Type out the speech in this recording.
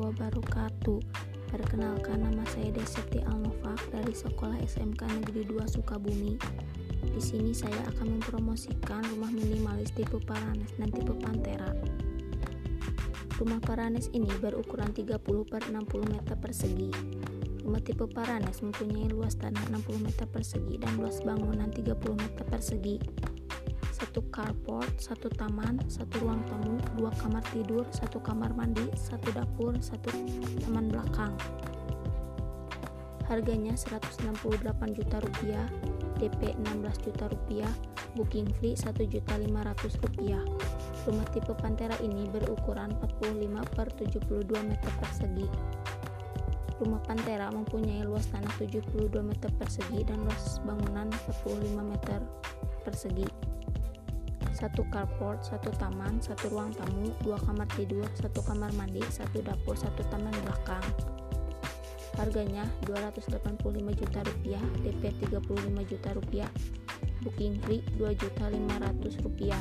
wabarakatuh. Perkenalkan nama saya Desepti Alnovak dari Sekolah SMK Negeri 2 Sukabumi. Di sini saya akan mempromosikan rumah minimalis tipe Paranes dan tipe Pantera. Rumah Paranes ini berukuran 30 per 60 meter persegi. Rumah tipe Paranes mempunyai luas tanah 60 meter persegi dan luas bangunan 30 meter persegi satu carport, satu taman, satu ruang tamu, dua kamar tidur, satu kamar mandi, satu dapur, satu taman belakang. Harganya 168 juta rupiah, DP 16 juta rupiah, booking fee 1 juta 500 rupiah. Rumah tipe Pantera ini berukuran 45 per 72 meter persegi. Rumah Pantera mempunyai luas tanah 72 meter persegi dan luas bangunan 45 meter persegi satu carport, satu taman, satu ruang tamu, dua kamar tidur, satu kamar mandi, satu dapur, satu taman belakang. Harganya 285 juta rupiah, DP 35 juta rupiah, booking free 2 juta 500 rupiah.